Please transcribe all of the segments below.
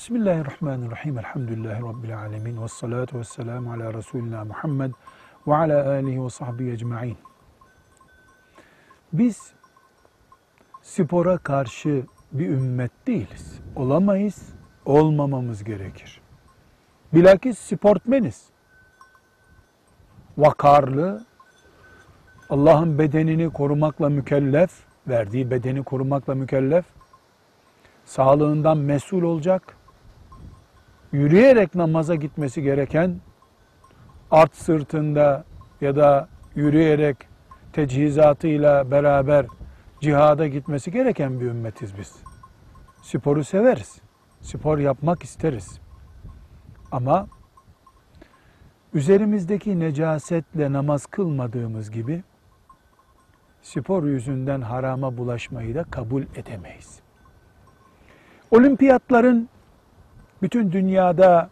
Bismillahirrahmanirrahim. Elhamdülillahi Rabbil alemin. Ve salatu ve selamu ala Resulina Muhammed ve ala alihi ve sahbihi ecma'in. Biz spora karşı bir ümmet değiliz. Olamayız, olmamamız gerekir. Bilakis sportmeniz. Vakarlı, Allah'ın bedenini korumakla mükellef, verdiği bedeni korumakla mükellef, sağlığından mesul olacak, yürüyerek namaza gitmesi gereken, at sırtında ya da yürüyerek tecihizatıyla beraber cihada gitmesi gereken bir ümmetiz biz. Sporu severiz. Spor yapmak isteriz. Ama üzerimizdeki necasetle namaz kılmadığımız gibi spor yüzünden harama bulaşmayı da kabul edemeyiz. Olimpiyatların bütün dünyada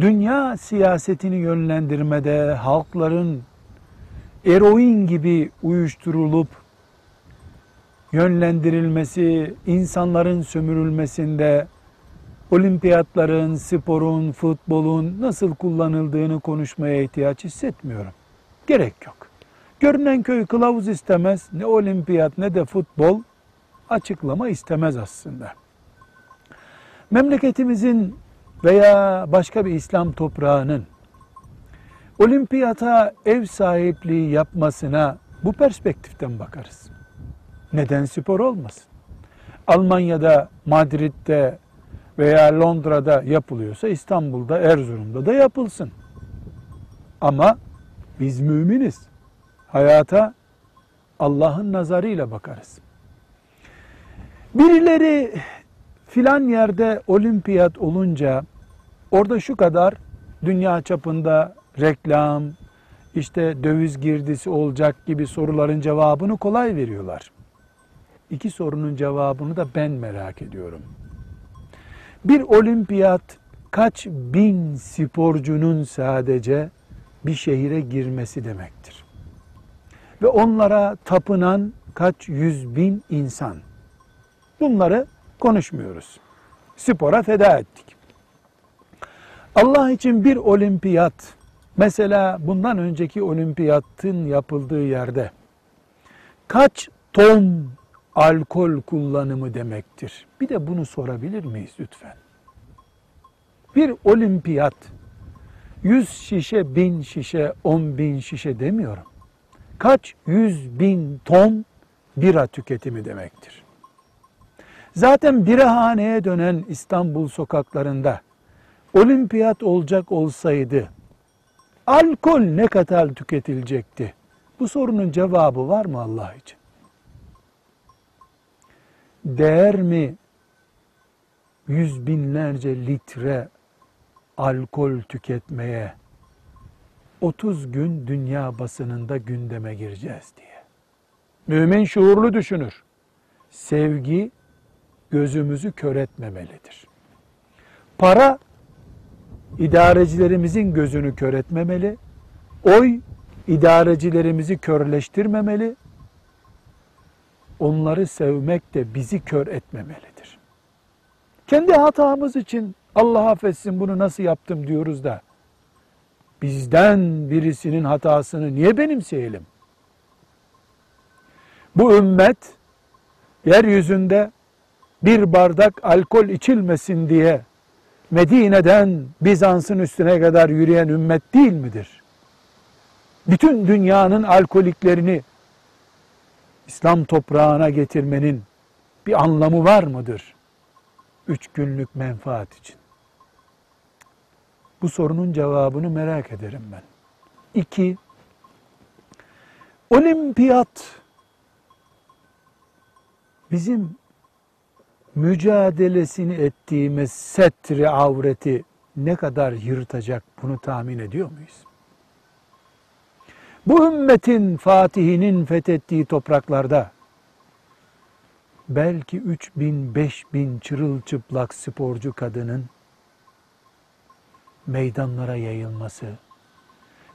dünya siyasetini yönlendirmede halkların eroin gibi uyuşturulup yönlendirilmesi, insanların sömürülmesinde olimpiyatların, sporun, futbolun nasıl kullanıldığını konuşmaya ihtiyaç hissetmiyorum. Gerek yok. Görünen köy kılavuz istemez. Ne olimpiyat ne de futbol açıklama istemez aslında. Memleketimizin veya başka bir İslam toprağının olimpiyata ev sahipliği yapmasına bu perspektiften bakarız. Neden spor olmasın? Almanya'da, Madrid'de veya Londra'da yapılıyorsa İstanbul'da, Erzurum'da da yapılsın. Ama biz müminiz. Hayata Allah'ın nazarıyla bakarız. Birileri filan yerde olimpiyat olunca orada şu kadar dünya çapında reklam, işte döviz girdisi olacak gibi soruların cevabını kolay veriyorlar. İki sorunun cevabını da ben merak ediyorum. Bir olimpiyat kaç bin sporcunun sadece bir şehire girmesi demektir. Ve onlara tapınan kaç yüz bin insan. Bunları konuşmuyoruz. Spora feda ettik. Allah için bir olimpiyat, mesela bundan önceki olimpiyatın yapıldığı yerde kaç ton alkol kullanımı demektir? Bir de bunu sorabilir miyiz lütfen? Bir olimpiyat, yüz şişe, bin şişe, on bin şişe demiyorum. Kaç yüz bin ton bira tüketimi demektir. Zaten birahaneye dönen İstanbul sokaklarında olimpiyat olacak olsaydı alkol ne kadar tüketilecekti? Bu sorunun cevabı var mı Allah için? Değer mi yüz binlerce litre alkol tüketmeye 30 gün dünya basınında gündeme gireceğiz diye. Mümin şuurlu düşünür. Sevgi gözümüzü kör etmemelidir. Para idarecilerimizin gözünü kör etmemeli. Oy idarecilerimizi körleştirmemeli. Onları sevmek de bizi kör etmemelidir. Kendi hatamız için Allah affetsin bunu nasıl yaptım diyoruz da bizden birisinin hatasını niye benimseyelim? Bu ümmet yeryüzünde bir bardak alkol içilmesin diye Medine'den Bizans'ın üstüne kadar yürüyen ümmet değil midir? Bütün dünyanın alkoliklerini İslam toprağına getirmenin bir anlamı var mıdır? Üç günlük menfaat için. Bu sorunun cevabını merak ederim ben. İki, olimpiyat bizim mücadelesini ettiğimiz setri avreti ne kadar yırtacak bunu tahmin ediyor muyuz? Bu ümmetin fatihinin fethettiği topraklarda belki 3 bin, 5 bin çırılçıplak sporcu kadının meydanlara yayılması,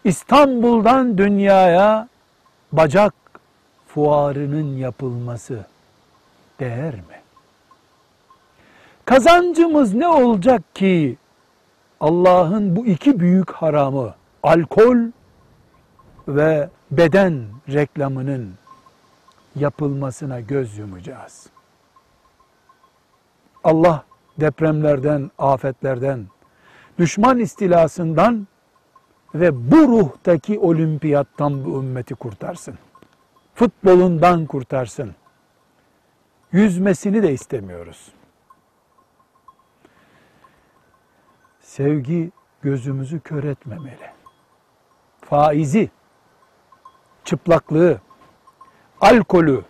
İstanbul'dan dünyaya bacak fuarının yapılması değer mi? Kazancımız ne olacak ki Allah'ın bu iki büyük haramı alkol ve beden reklamının yapılmasına göz yumacağız. Allah depremlerden, afetlerden, düşman istilasından ve bu ruhtaki olimpiyattan bu ümmeti kurtarsın. Futbolundan kurtarsın. Yüzmesini de istemiyoruz. Sevgi gözümüzü kör etmemeli. Faizi, çıplaklığı, alkolü,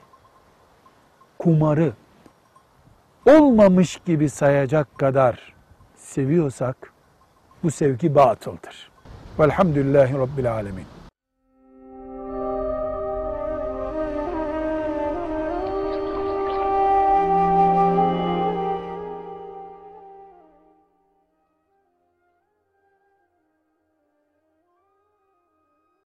kumarı olmamış gibi sayacak kadar seviyorsak bu sevgi batıldır. Velhamdülillahi Rabbil Alemin.